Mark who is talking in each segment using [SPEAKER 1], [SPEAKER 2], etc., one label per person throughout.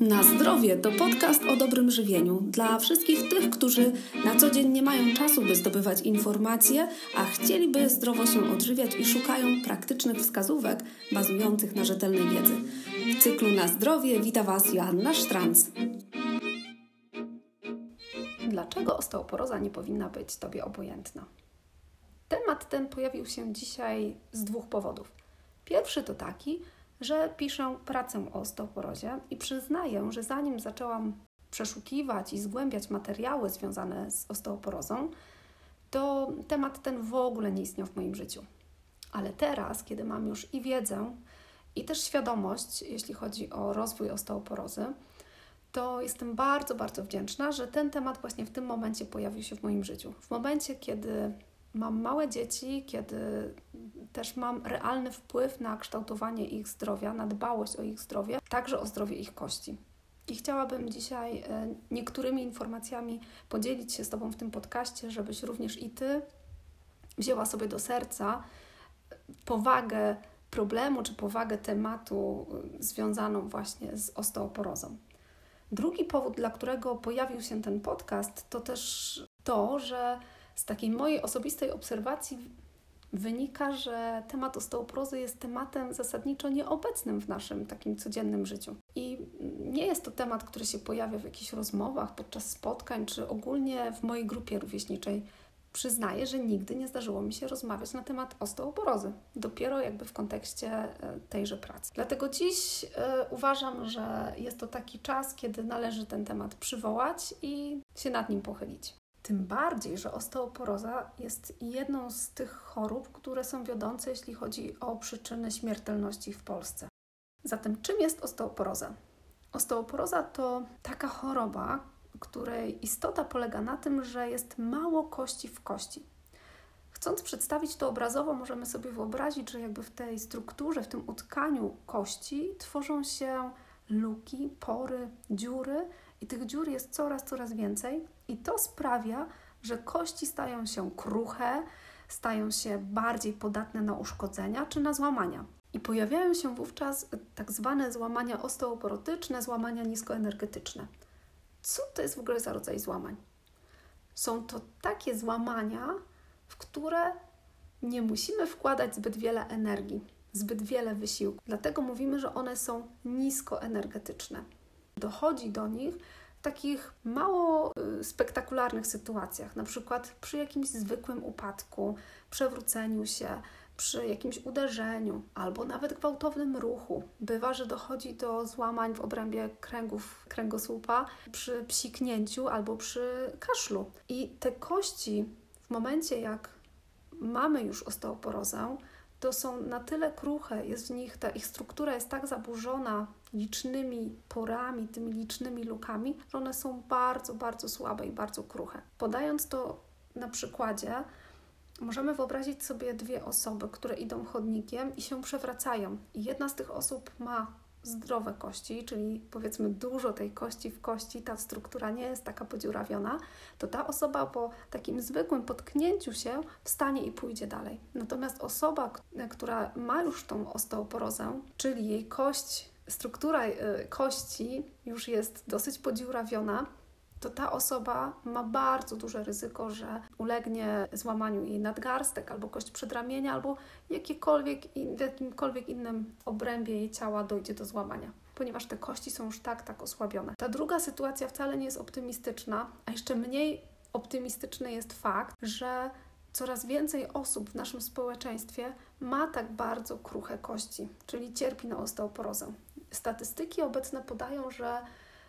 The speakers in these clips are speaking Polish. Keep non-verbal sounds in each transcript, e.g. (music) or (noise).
[SPEAKER 1] Na zdrowie to podcast o dobrym żywieniu dla wszystkich tych, którzy na co dzień nie mają czasu, by zdobywać informacje, a chcieliby zdrowo się odżywiać i szukają praktycznych wskazówek bazujących na rzetelnej wiedzy. W cyklu Na zdrowie wita Was Joanna Sztranc. Dlaczego osteoporoza nie powinna być Tobie obojętna? Temat ten pojawił się dzisiaj z dwóch powodów. Pierwszy to taki, że piszę pracę o osteoporozie i przyznaję, że zanim zaczęłam przeszukiwać i zgłębiać materiały związane z osteoporozą, to temat ten w ogóle nie istniał w moim życiu. Ale teraz, kiedy mam już i wiedzę, i też świadomość, jeśli chodzi o rozwój osteoporozy, to jestem bardzo, bardzo wdzięczna, że ten temat właśnie w tym momencie pojawił się w moim życiu. W momencie, kiedy mam małe dzieci, kiedy też mam realny wpływ na kształtowanie ich zdrowia, na dbałość o ich zdrowie, także o zdrowie ich kości. I chciałabym dzisiaj e, niektórymi informacjami podzielić się z Tobą w tym podcaście, żebyś również i Ty wzięła sobie do serca powagę problemu czy powagę tematu e, związaną właśnie z osteoporozą. Drugi powód, dla którego pojawił się ten podcast, to też to, że z takiej mojej osobistej obserwacji wynika, że temat osteoporozy jest tematem zasadniczo nieobecnym w naszym takim codziennym życiu. I nie jest to temat, który się pojawia w jakichś rozmowach, podczas spotkań, czy ogólnie w mojej grupie rówieśniczej. Przyznaję, że nigdy nie zdarzyło mi się rozmawiać na temat osteoporozy, dopiero jakby w kontekście e, tejże pracy. Dlatego dziś y, uważam, że jest to taki czas, kiedy należy ten temat przywołać i się nad nim pochylić. Tym bardziej, że osteoporoza jest jedną z tych chorób, które są wiodące, jeśli chodzi o przyczyny śmiertelności w Polsce. Zatem, czym jest osteoporoza? Osteoporoza to taka choroba, której istota polega na tym, że jest mało kości w kości. Chcąc przedstawić to obrazowo, możemy sobie wyobrazić, że jakby w tej strukturze, w tym utkaniu kości tworzą się luki, pory, dziury, i tych dziur jest coraz, coraz więcej, i to sprawia, że kości stają się kruche, stają się bardziej podatne na uszkodzenia czy na złamania. I pojawiają się wówczas tak zwane złamania osteoporotyczne, złamania niskoenergetyczne. Co to jest w ogóle za rodzaj złamań? Są to takie złamania, w które nie musimy wkładać zbyt wiele energii, zbyt wiele wysiłku. Dlatego mówimy, że one są niskoenergetyczne dochodzi do nich takich mało y, spektakularnych sytuacjach, na przykład przy jakimś zwykłym upadku, przewróceniu się, przy jakimś uderzeniu albo nawet gwałtownym ruchu. Bywa, że dochodzi do złamań w obrębie kręgów kręgosłupa przy psiknięciu albo przy kaszlu. I te kości w momencie jak mamy już osteoporozę, to są na tyle kruche, jest w nich, ta ich struktura jest tak zaburzona licznymi porami, tymi licznymi lukami, że one są bardzo, bardzo słabe i bardzo kruche. Podając to na przykładzie, możemy wyobrazić sobie dwie osoby, które idą chodnikiem i się przewracają. I jedna z tych osób ma zdrowe kości, czyli powiedzmy dużo tej kości w kości, ta struktura nie jest taka podziurawiona, to ta osoba po takim zwykłym potknięciu się wstanie i pójdzie dalej. Natomiast osoba, która ma już tą osteoporozę, czyli jej kość, struktura y, kości już jest dosyć podziurawiona, to ta osoba ma bardzo duże ryzyko, że ulegnie złamaniu jej nadgarstek albo kość przedramienia, albo jakiekolwiek, w jakimkolwiek innym obrębie jej ciała dojdzie do złamania, ponieważ te kości są już tak, tak osłabione. Ta druga sytuacja wcale nie jest optymistyczna, a jeszcze mniej optymistyczny jest fakt, że coraz więcej osób w naszym społeczeństwie ma tak bardzo kruche kości, czyli cierpi na osteoporozę. Statystyki obecne podają, że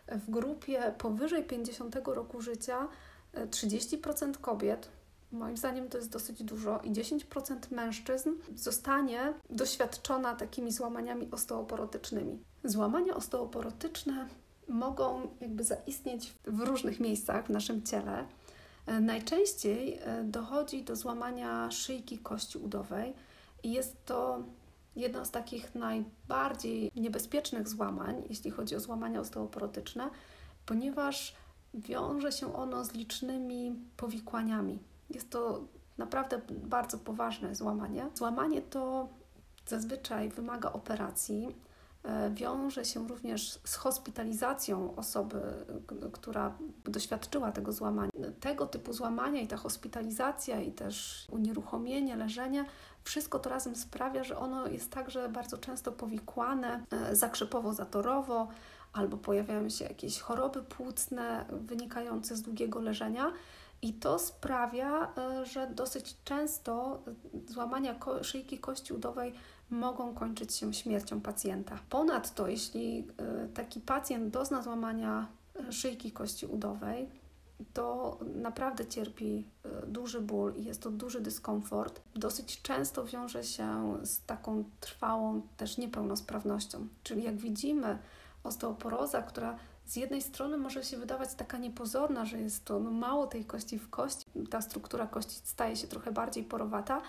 [SPEAKER 1] w grupie powyżej 50 roku życia 30% e, kobiet, moim zdaniem to jest dosyć dużo, i 10% mężczyzn zostanie doświadczona takimi złamaniami osteoporotycznymi. Złamania osteoporotyczne mogą jakby zaistnieć w różnych miejscach w naszym ciele. E, najczęściej e, dochodzi do złamania szyjki kości udowej i jest to jedno z takich najbardziej niebezpiecznych złamań, jeśli chodzi o złamania osteoporotyczne, ponieważ wiąże się ono z licznymi powikłaniami. Jest to naprawdę bardzo poważne złamanie. Złamanie to zazwyczaj wymaga operacji, wiąże się również z hospitalizacją osoby, która doświadczyła tego złamania. Tego typu złamania i ta hospitalizacja i też unieruchomienie, leżenie, wszystko to razem sprawia, że ono jest także bardzo często powikłane e, zakrzepowo-zatorowo, albo pojawiają się jakieś choroby płucne wynikające z długiego leżenia. I to sprawia, e, że dosyć często złamania szyjki kości udowej mogą kończyć się śmiercią pacjenta. Ponadto, jeśli e, taki pacjent dozna złamania e, szyjki kości udowej, to naprawdę cierpi duży ból i jest to duży dyskomfort. Dosyć często wiąże się z taką trwałą też niepełnosprawnością. Czyli jak widzimy, osteoporoza, która z jednej strony może się wydawać taka niepozorna, że jest to no, mało tej kości w kości, ta struktura kości staje się trochę bardziej porowata,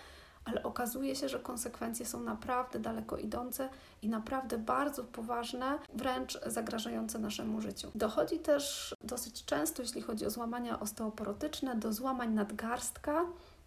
[SPEAKER 1] ale okazuje się, że konsekwencje są naprawdę daleko idące i naprawdę bardzo poważne, wręcz zagrażające naszemu życiu. Dochodzi też dosyć często, jeśli chodzi o złamania osteoporotyczne, do złamań nadgarstka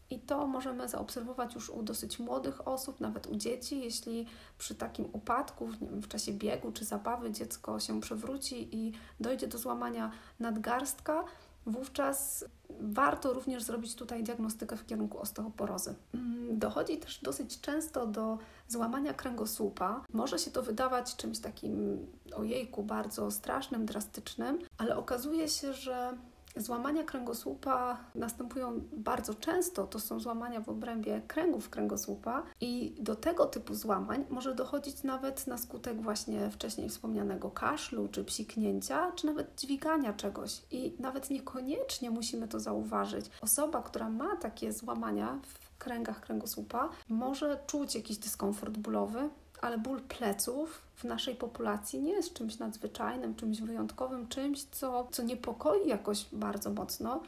[SPEAKER 1] i to możemy zaobserwować już u dosyć młodych osób, nawet u dzieci. Jeśli przy takim upadku wiem, w czasie biegu czy zabawy dziecko się przewróci i dojdzie do złamania nadgarstka, wówczas warto również zrobić tutaj diagnostykę w kierunku osteoporozy. Mm, dochodzi też dosyć często do złamania kręgosłupa. Może się to wydawać czymś takim ojejku, bardzo strasznym, drastycznym, ale okazuje się, że Złamania kręgosłupa następują bardzo często, to są złamania w obrębie kręgów kręgosłupa i do tego typu złamań może dochodzić nawet na skutek właśnie wcześniej wspomnianego kaszlu, czy psiknięcia, czy nawet dźwigania czegoś i nawet niekoniecznie musimy to zauważyć. Osoba, która ma takie złamania w kręgach kręgosłupa może czuć jakiś dyskomfort bólowy, ale ból pleców w naszej populacji nie jest czymś nadzwyczajnym, czymś wyjątkowym, czymś, co, co niepokoi jakoś bardzo mocno.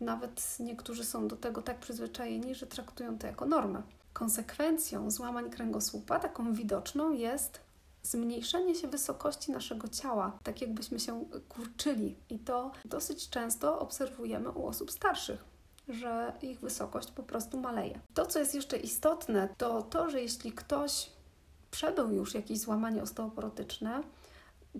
[SPEAKER 1] Nawet niektórzy są do tego tak przyzwyczajeni, że traktują to jako normę. Konsekwencją złamań kręgosłupa, taką widoczną, jest zmniejszenie się wysokości naszego ciała, tak jakbyśmy się kurczyli. I to dosyć często obserwujemy u osób starszych że ich wysokość po prostu maleje. To, co jest jeszcze istotne, to to, że jeśli ktoś przebył już jakieś złamanie osteoporotyczne,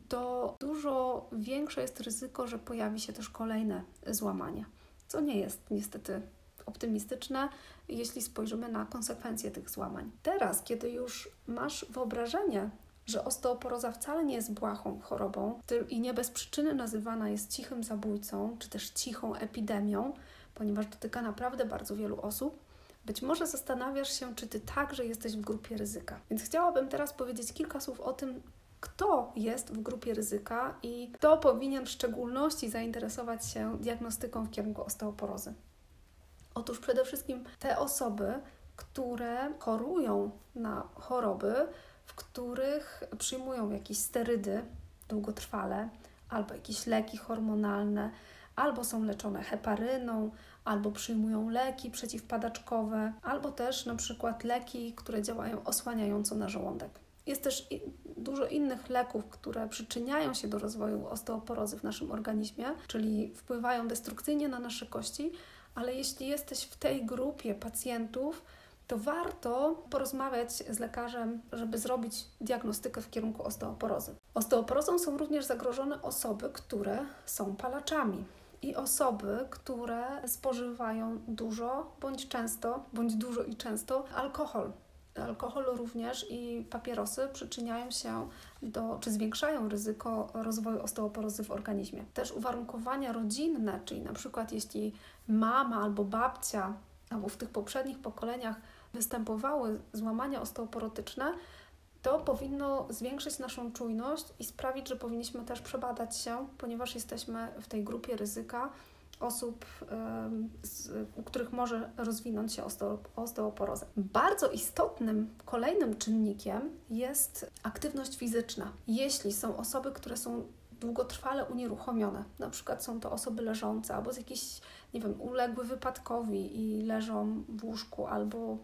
[SPEAKER 1] to dużo większe jest ryzyko, że pojawi się też kolejne złamanie, co nie jest niestety optymistyczne, jeśli spojrzymy na konsekwencje tych złamań. Teraz, kiedy już masz wyobrażenie, że osteoporoza wcale nie jest błahą chorobą i nie bez przyczyny nazywana jest cichym zabójcą, czy też cichą epidemią, ponieważ dotyka naprawdę bardzo wielu osób, być może zastanawiasz się, czy ty także jesteś w grupie ryzyka. Więc chciałabym teraz powiedzieć kilka słów o tym, kto jest w grupie ryzyka i kto powinien w szczególności zainteresować się diagnostyką w kierunku osteoporozy. Otóż przede wszystkim te osoby, które chorują na choroby, w których przyjmują jakieś sterydy długotrwale, albo jakieś leki hormonalne, albo są leczone heparyną, albo przyjmują leki przeciwpadaczkowe, albo też na przykład leki, które działają osłaniająco na żołądek. Jest też dużo innych leków, które przyczyniają się do rozwoju osteoporozy w naszym organizmie, czyli wpływają destrukcyjnie na nasze kości, ale jeśli jesteś w tej grupie pacjentów, to warto porozmawiać z lekarzem, żeby zrobić diagnostykę w kierunku osteoporozy. Osteoporozą są również zagrożone osoby, które są palaczami i osoby, które spożywają dużo bądź często, bądź dużo i często alkohol. Alkohol również i papierosy przyczyniają się do, czy zwiększają ryzyko rozwoju osteoporozy w organizmie. Też uwarunkowania rodzinne, czyli na przykład jeśli mama albo babcia, albo w tych poprzednich pokoleniach występowały złamania osteoporotyczne, to powinno zwiększyć naszą czujność i sprawić, że powinniśmy też przebadać się, ponieważ jesteśmy w tej grupie ryzyka osób, u których może rozwinąć się osteoporoza. Bardzo istotnym kolejnym czynnikiem jest aktywność fizyczna. Jeśli są osoby, które są długotrwale unieruchomione, na przykład są to osoby leżące albo z jakiejś, nie wiem, uległy wypadkowi i leżą w łóżku albo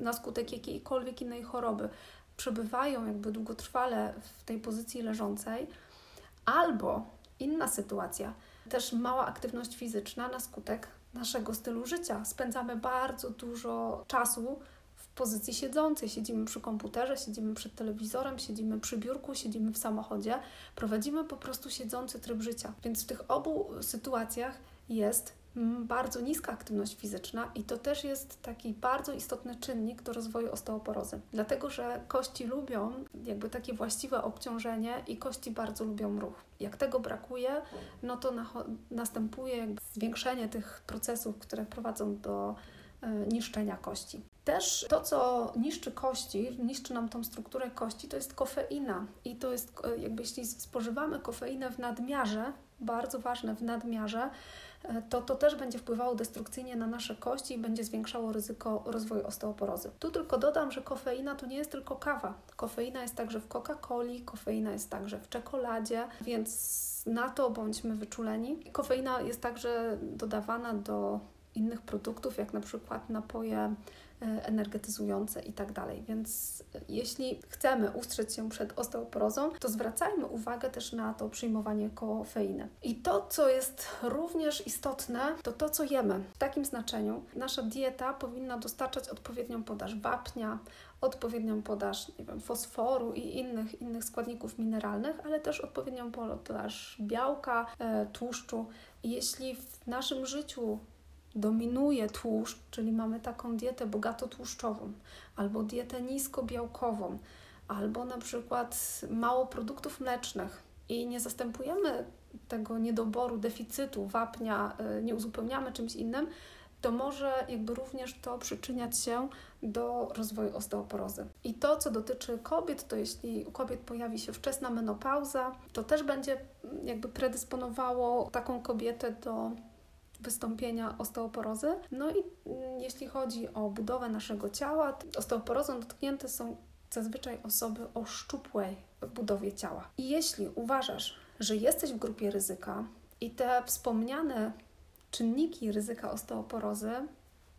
[SPEAKER 1] na skutek jakiejkolwiek innej choroby, przebywają jakby długotrwale w tej pozycji leżącej, albo inna sytuacja, też mała aktywność fizyczna na skutek naszego stylu życia. Spędzamy bardzo dużo czasu w pozycji siedzącej. Siedzimy przy komputerze, siedzimy przed telewizorem, siedzimy przy biurku, siedzimy w samochodzie. Prowadzimy po prostu siedzący tryb życia. Więc w tych obu sytuacjach jest bardzo niska aktywność fizyczna i to też jest taki bardzo istotny czynnik do rozwoju osteoporozy. Dlatego, że kości lubią jakby takie właściwe obciążenie i kości bardzo lubią ruch. Jak tego brakuje, no to na, następuje zwiększenie tych procesów, które prowadzą do y, niszczenia kości. Też to, co niszczy kości, niszczy nam tą strukturę kości, to jest kofeina. I to jest, e, jakby jeśli spożywamy kofeinę w nadmiarze, bardzo ważne w nadmiarze, e, to to też będzie wpływało destrukcyjnie na nasze kości i będzie zwiększało ryzyko rozwoju osteoporozy. Tu tylko dodam, że kofeina to nie jest tylko kawa. Kofeina jest także w Coca-Coli, kofeina jest także w czekoladzie, więc na to bądźmy wyczuleni. Kofeina jest także dodawana do innych produktów, jak na przykład napoje energetyzujące i tak dalej. Więc jeśli chcemy ustrzec się przed osteoporozą, to zwracajmy uwagę też na to przyjmowanie kofeiny. I to, co jest również istotne, to to, co jemy. W takim znaczeniu nasza dieta powinna dostarczać odpowiednią podaż wapnia, odpowiednią podaż nie wiem, fosforu i innych, innych składników mineralnych, ale też odpowiednią podaż białka, e, tłuszczu. Jeśli w naszym życiu dominuje tłuszcz, czyli mamy taką dietę bogato tłuszczową, albo dietę niskobiałkową, albo na przykład mało produktów mlecznych i nie zastępujemy tego niedoboru, deficytu wapnia, y, nie uzupełniamy czymś innym, to może jakby również to przyczyniać się do rozwoju osteoporozy. I to, co dotyczy kobiet, to jeśli u kobiet pojawi się wczesna menopauza, to też będzie jakby predysponowało taką kobietę do wystąpienia osteoporozy. No i mm, jeśli chodzi o budowę naszego ciała, osteoporozą dotknięte są zazwyczaj osoby o szczupłej budowie ciała. I jeśli uważasz, że jesteś w grupie ryzyka i te wspomniane czynniki ryzyka osteoporozy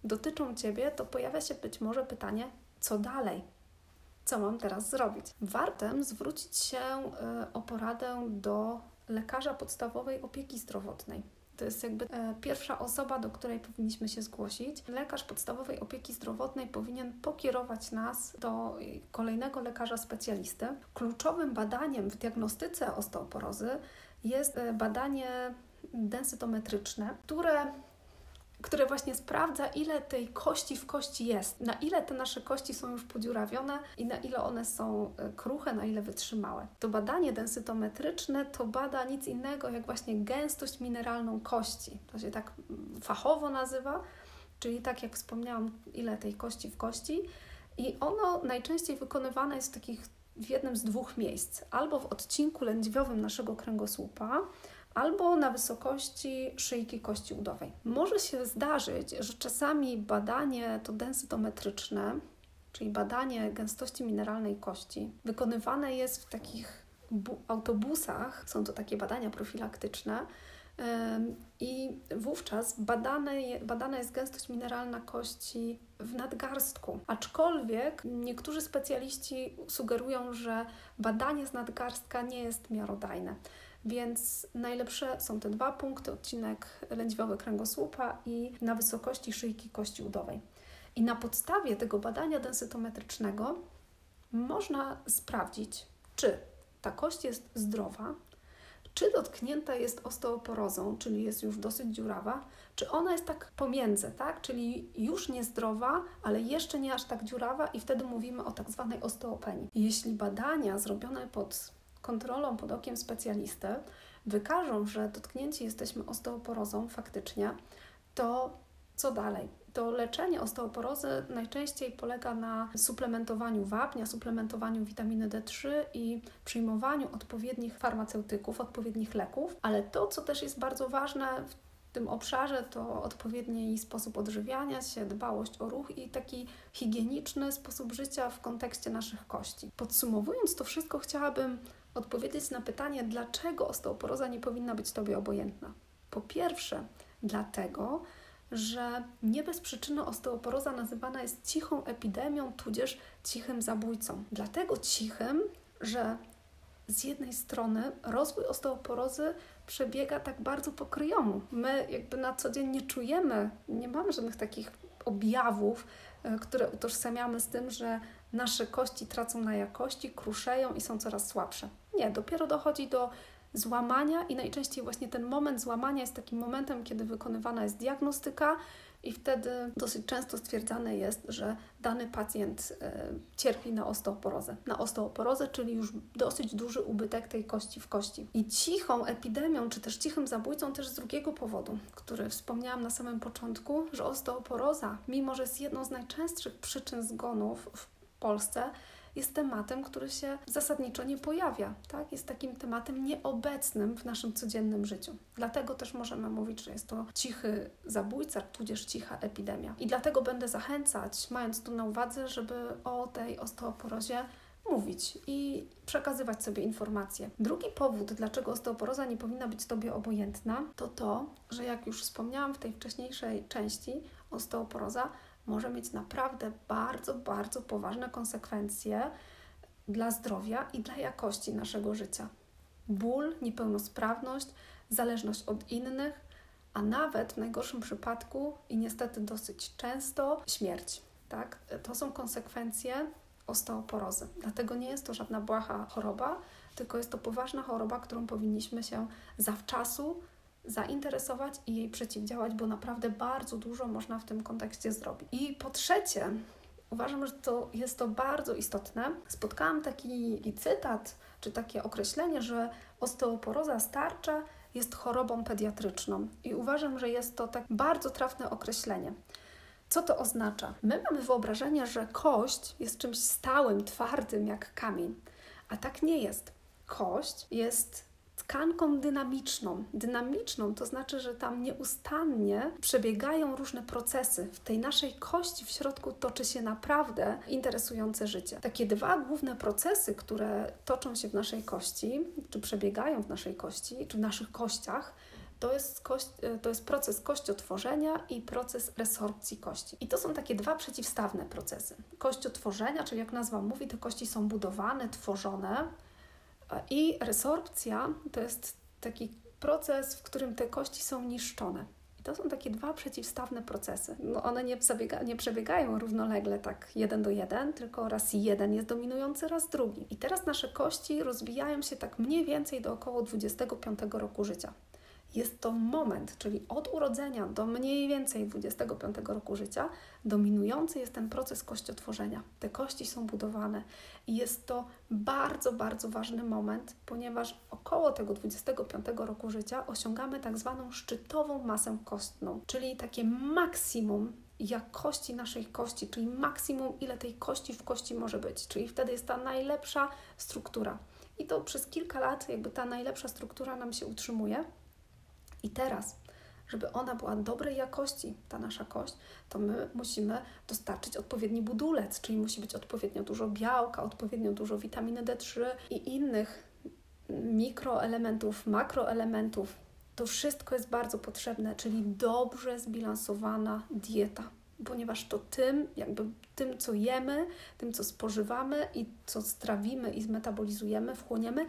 [SPEAKER 1] dotyczą Ciebie, to pojawia się być może pytanie, co dalej? Co mam teraz zrobić? Warto zwrócić się y, o poradę do lekarza podstawowej opieki zdrowotnej. To jest jakby e, pierwsza osoba, do której powinniśmy się zgłosić. Lekarz podstawowej opieki zdrowotnej powinien pokierować nas do kolejnego lekarza specjalisty. Kluczowym badaniem w diagnostyce osteoporozy jest e, badanie densytometryczne, które które właśnie sprawdza, ile tej kości w kości jest, na ile te nasze kości są już podziurawione i na ile one są e, kruche, na ile wytrzymałe. To badanie densytometryczne to bada nic innego jak właśnie gęstość mineralną kości. To się tak mm, fachowo nazywa, czyli tak jak wspomniałam, ile tej kości w kości. I ono najczęściej wykonywane jest w takich w jednym z dwóch miejsc, albo w odcinku lędźwiowym naszego kręgosłupa, albo na wysokości szyjki kości udowej. Może się zdarzyć, że czasami badanie to densytometryczne, czyli badanie gęstości mineralnej kości, wykonywane jest w takich autobusach, są to takie badania profilaktyczne, i wówczas badane, badana jest gęstość mineralna kości w nadgarstku. Aczkolwiek niektórzy specjaliści sugerują, że badanie z nadgarstka nie jest miarodajne. Więc najlepsze są te dwa punkty, odcinek lędźwiowy kręgosłupa i na wysokości szyjki kości udowej. I na podstawie tego badania densytometrycznego można sprawdzić, czy ta kość jest zdrowa, czy dotknięta jest osteoporozą, czyli jest już dosyć dziurawa, czy ona jest tak pomiędzy, tak? czyli już niezdrowa, ale jeszcze nie aż tak dziurawa i wtedy mówimy o tak zwanej osteopenii. Jeśli badania zrobione pod kontrolą pod okiem specjalisty wykażą, że dotknięci jesteśmy osteoporozą faktycznie, to co dalej? To leczenie osteoporozy najczęściej polega na suplementowaniu wapnia, suplementowaniu witaminy D3 i przyjmowaniu odpowiednich farmaceutyków, odpowiednich leków, ale to, co też jest bardzo ważne w tym obszarze, to odpowiedni sposób odżywiania się, dbałość o ruch i taki higieniczny sposób życia w kontekście naszych kości. Podsumowując to wszystko, chciałabym odpowiedzieć na pytanie, dlaczego osteoporoza nie powinna być Tobie obojętna. Po pierwsze, dlatego, że nie bez przyczyny osteoporoza nazywana jest cichą epidemią, tudzież cichym zabójcą. Dlatego cichym, że z jednej strony rozwój osteoporozy przebiega tak bardzo pokryjomu. My jakby na co dzień nie czujemy, nie mamy żadnych takich objawów, e, które utożsamiamy z tym, że nasze kości tracą na jakości, kruszeją i są coraz słabsze. Nie, dopiero dochodzi do złamania i najczęściej właśnie ten moment złamania jest takim momentem, kiedy wykonywana jest diagnostyka i wtedy dosyć często stwierdzane jest, że dany pacjent e, cierpi na osteoporozę. Na osteoporozę, czyli już dosyć duży ubytek tej kości w kości. I cichą epidemią, czy też cichym zabójcą też z drugiego powodu, który wspomniałam na samym początku, że osteoporoza, mimo że jest jedną z najczęstszych przyczyn zgonów Polsce, jest tematem, który się zasadniczo nie pojawia, tak? jest takim tematem nieobecnym w naszym codziennym życiu. Dlatego też możemy mówić, że jest to cichy zabójca, tudzież cicha epidemia. I dlatego będę zachęcać, mając to na uwadze, żeby o tej osteoporozie mówić i przekazywać sobie informacje. Drugi powód, dlaczego osteoporoza nie powinna być Tobie obojętna, to to, że jak już wspomniałam w tej wcześniejszej części, osteoporoza może mieć naprawdę bardzo, bardzo poważne konsekwencje dla zdrowia i dla jakości naszego życia. Ból, niepełnosprawność, zależność od innych, a nawet w najgorszym przypadku i niestety dosyć często śmierć. Tak? To są konsekwencje osteoporozy. Dlatego nie jest to żadna błaha choroba, tylko jest to poważna choroba, którą powinniśmy się zawczasu zainteresować i jej przeciwdziałać, bo naprawdę bardzo dużo można w tym kontekście zrobić. I po trzecie, uważam, że to jest to bardzo istotne. Spotkałam taki cytat, czy takie określenie, że osteoporoza starcza jest chorobą pediatryczną. I uważam, że jest to tak bardzo trafne określenie. Co to oznacza? My mamy wyobrażenie, że kość jest czymś stałym, twardym jak kamień, a tak nie jest. Kość jest tkanką dynamiczną. Dynamiczną to znaczy, że tam nieustannie przebiegają różne procesy. W tej naszej kości w środku toczy się naprawdę interesujące życie. Takie dwa główne procesy, które toczą się w naszej kości, czy przebiegają w naszej kości, czy w naszych kościach, to jest, kość, to jest proces kościotworzenia i proces resorpcji kości. I to są takie dwa przeciwstawne procesy. Kościotworzenia, czyli jak nazwa mówi, te kości są budowane, tworzone i resorpcja to jest taki proces, w którym te kości są niszczone. I to są takie dwa przeciwstawne procesy. No one nie, zabiega, nie przebiegają równolegle, tak jeden do jeden, tylko raz jeden jest dominujący, raz drugi. I teraz nasze kości rozwijają się tak mniej więcej do około 25 roku życia. Jest to moment, czyli od urodzenia do mniej więcej 25 roku życia, dominujący jest ten proces kościotworzenia. Te kości są budowane i jest to bardzo, bardzo ważny moment, ponieważ około tego 25 roku życia osiągamy tak zwaną szczytową masę kostną, czyli takie maksimum jakości naszej kości, czyli maksimum, ile tej kości w kości może być, czyli wtedy jest ta najlepsza struktura. I to przez kilka lat, jakby ta najlepsza struktura nam się utrzymuje. I teraz, żeby ona była dobrej jakości, ta nasza kość, to my musimy dostarczyć odpowiedni budulec, czyli musi być odpowiednio dużo białka, odpowiednio dużo witaminy D3 i innych mikroelementów, makroelementów. To wszystko jest bardzo potrzebne, czyli dobrze zbilansowana dieta, ponieważ to tym, jakby tym, co jemy, tym, co spożywamy i co strawimy i zmetabolizujemy, wchłoniemy,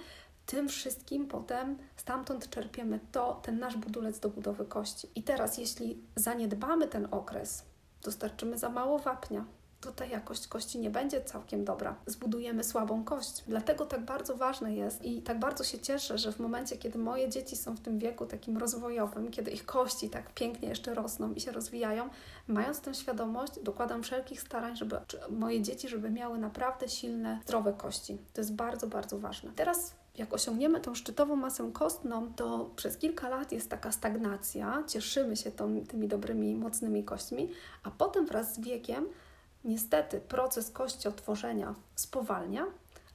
[SPEAKER 1] tym wszystkim potem stamtąd czerpiemy to, ten nasz budulec do budowy kości. I teraz, jeśli zaniedbamy ten okres, dostarczymy za mało wapnia, to ta jakość kości nie będzie całkiem dobra. Zbudujemy słabą kość. Dlatego tak bardzo ważne jest i tak bardzo się cieszę, że w momencie, kiedy moje dzieci są w tym wieku takim rozwojowym, kiedy ich kości tak pięknie jeszcze rosną i się rozwijają, mając tę świadomość, dokładam wszelkich starań, żeby moje dzieci, żeby miały naprawdę silne, zdrowe kości. To jest bardzo, bardzo ważne. Teraz jak osiągniemy tą szczytową masę kostną, to przez kilka lat jest taka stagnacja, cieszymy się tą, tymi dobrymi, mocnymi kośćmi, a potem wraz z wiekiem niestety proces kościotworzenia spowalnia,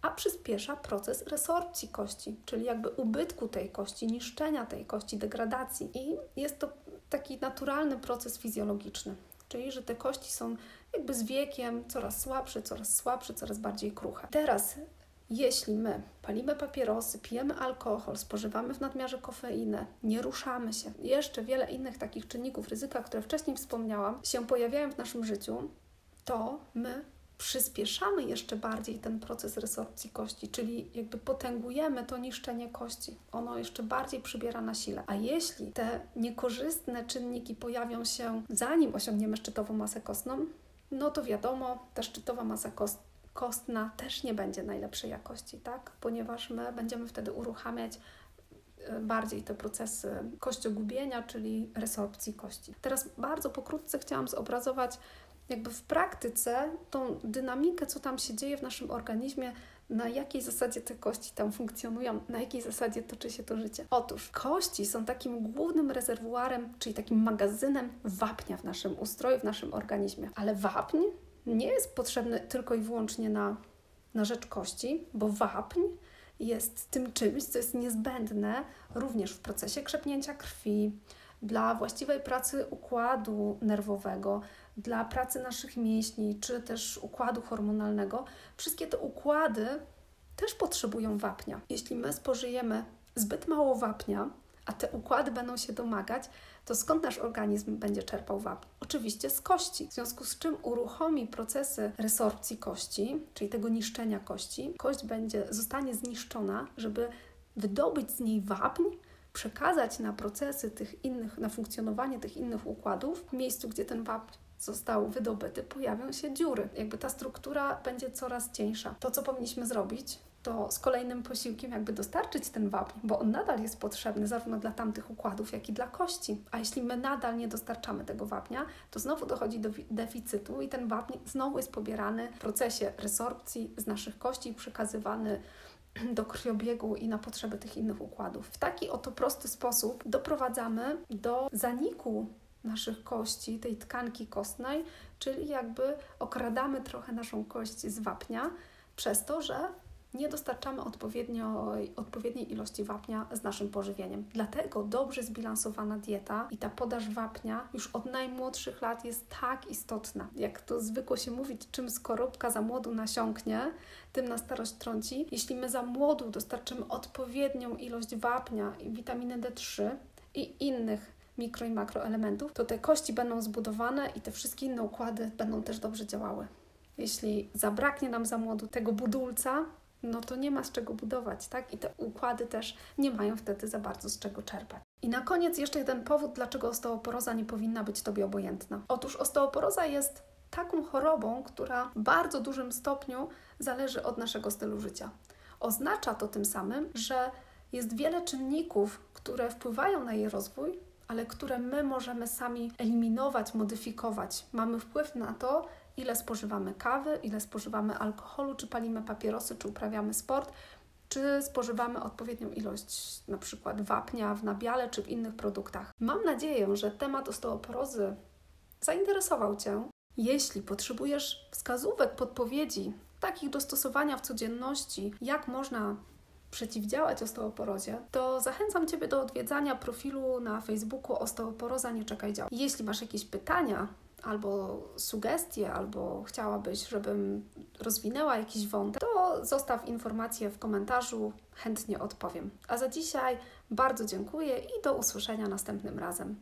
[SPEAKER 1] a przyspiesza proces resorpcji kości, czyli jakby ubytku tej kości, niszczenia tej kości, degradacji. I jest to taki naturalny proces fizjologiczny, czyli że te kości są jakby z wiekiem coraz słabsze, coraz słabsze, coraz bardziej kruche. Teraz jeśli my palimy papierosy, pijemy alkohol, spożywamy w nadmiarze kofeinę, nie ruszamy się, jeszcze wiele innych takich czynników ryzyka, które wcześniej wspomniałam, się pojawiają w naszym życiu, to my przyspieszamy jeszcze bardziej ten proces resorpcji kości, czyli jakby potęgujemy to niszczenie kości. Ono jeszcze bardziej przybiera na sile. A jeśli te niekorzystne czynniki pojawią się zanim osiągniemy szczytową masę kostną, no to wiadomo, ta szczytowa masa kost kostna też nie będzie najlepszej jakości, tak? Ponieważ my będziemy wtedy uruchamiać e, bardziej te procesy kościogubienia, czyli resorpcji kości. Teraz bardzo pokrótce chciałam zobrazować jakby w praktyce tą dynamikę, co tam się dzieje w naszym organizmie, na jakiej zasadzie te kości tam funkcjonują, na jakiej zasadzie toczy się to życie. Otóż kości są takim głównym rezerwuarem, czyli takim magazynem wapnia w naszym ustroju, w naszym organizmie. Ale wapń nie jest potrzebny tylko i wyłącznie na, na rzecz kości, bo wapń jest tym czymś, co jest niezbędne również w procesie krzepnięcia krwi, dla właściwej pracy układu nerwowego, dla pracy naszych mięśni, czy też układu hormonalnego. Wszystkie te układy też potrzebują wapnia. Jeśli my spożyjemy zbyt mało wapnia, a te układy będą się domagać, to skąd nasz organizm będzie czerpał wapń? Oczywiście z kości, w związku z czym uruchomi procesy resorpcji kości, czyli tego niszczenia kości. Kość będzie, zostanie zniszczona, żeby wydobyć z niej wapń, przekazać na procesy tych innych, na funkcjonowanie tych innych układów, w miejscu, gdzie ten wapń został wydobyty, pojawią się dziury. Jakby ta struktura będzie coraz cieńsza. To, co powinniśmy zrobić, to z kolejnym posiłkiem jakby dostarczyć ten wapń, bo on nadal jest potrzebny zarówno dla tamtych układów, jak i dla kości. A jeśli my nadal nie dostarczamy tego wapnia, to znowu dochodzi do deficytu i ten wapń znowu jest pobierany w procesie resorpcji z naszych kości i przekazywany (clears throat) do krwiobiegu i na potrzeby tych innych układów. W taki oto prosty sposób doprowadzamy do zaniku naszych kości, tej tkanki kostnej, czyli jakby okradamy trochę naszą kość z wapnia przez to, że nie dostarczamy odpowiednio, odpowiedniej ilości wapnia z naszym pożywieniem. Dlatego dobrze zbilansowana dieta i ta podaż wapnia już od najmłodszych lat jest tak istotna. Jak to zwykło się mówić, czym skorupka za młodu nasiąknie, tym na starość trąci. Jeśli my za młodu dostarczymy odpowiednią ilość wapnia i witaminy D3 i innych mikro i makroelementów, to te kości będą zbudowane i te wszystkie inne układy będą też dobrze działały. Jeśli zabraknie nam za młodu tego budulca, no to nie ma z czego budować, tak? I te układy też nie mają wtedy za bardzo z czego czerpać. I na koniec jeszcze jeden powód, dlaczego osteoporoza nie powinna być Tobie obojętna. Otóż osteoporoza jest taką chorobą, która w bardzo dużym stopniu zależy od naszego stylu życia. Oznacza to tym samym, że jest wiele czynników, które wpływają na jej rozwój, ale które my możemy sami eliminować, modyfikować. Mamy wpływ na to, ile spożywamy kawy, ile spożywamy alkoholu, czy palimy papierosy, czy uprawiamy sport, czy spożywamy odpowiednią ilość na przykład wapnia w nabiale czy w innych produktach. Mam nadzieję, że temat osteoporozy zainteresował Cię. Jeśli potrzebujesz wskazówek, podpowiedzi, takich do stosowania w codzienności, jak można przeciwdziałać osteoporozie, to zachęcam Ciebie do odwiedzania profilu na Facebooku Osteoporoza Nie Czekaj Dział. Jeśli masz jakieś pytania albo sugestie, albo chciałabyś, żebym rozwinęła jakiś wątek, to zostaw informację w komentarzu, chętnie odpowiem. A za dzisiaj bardzo dziękuję i do usłyszenia następnym razem.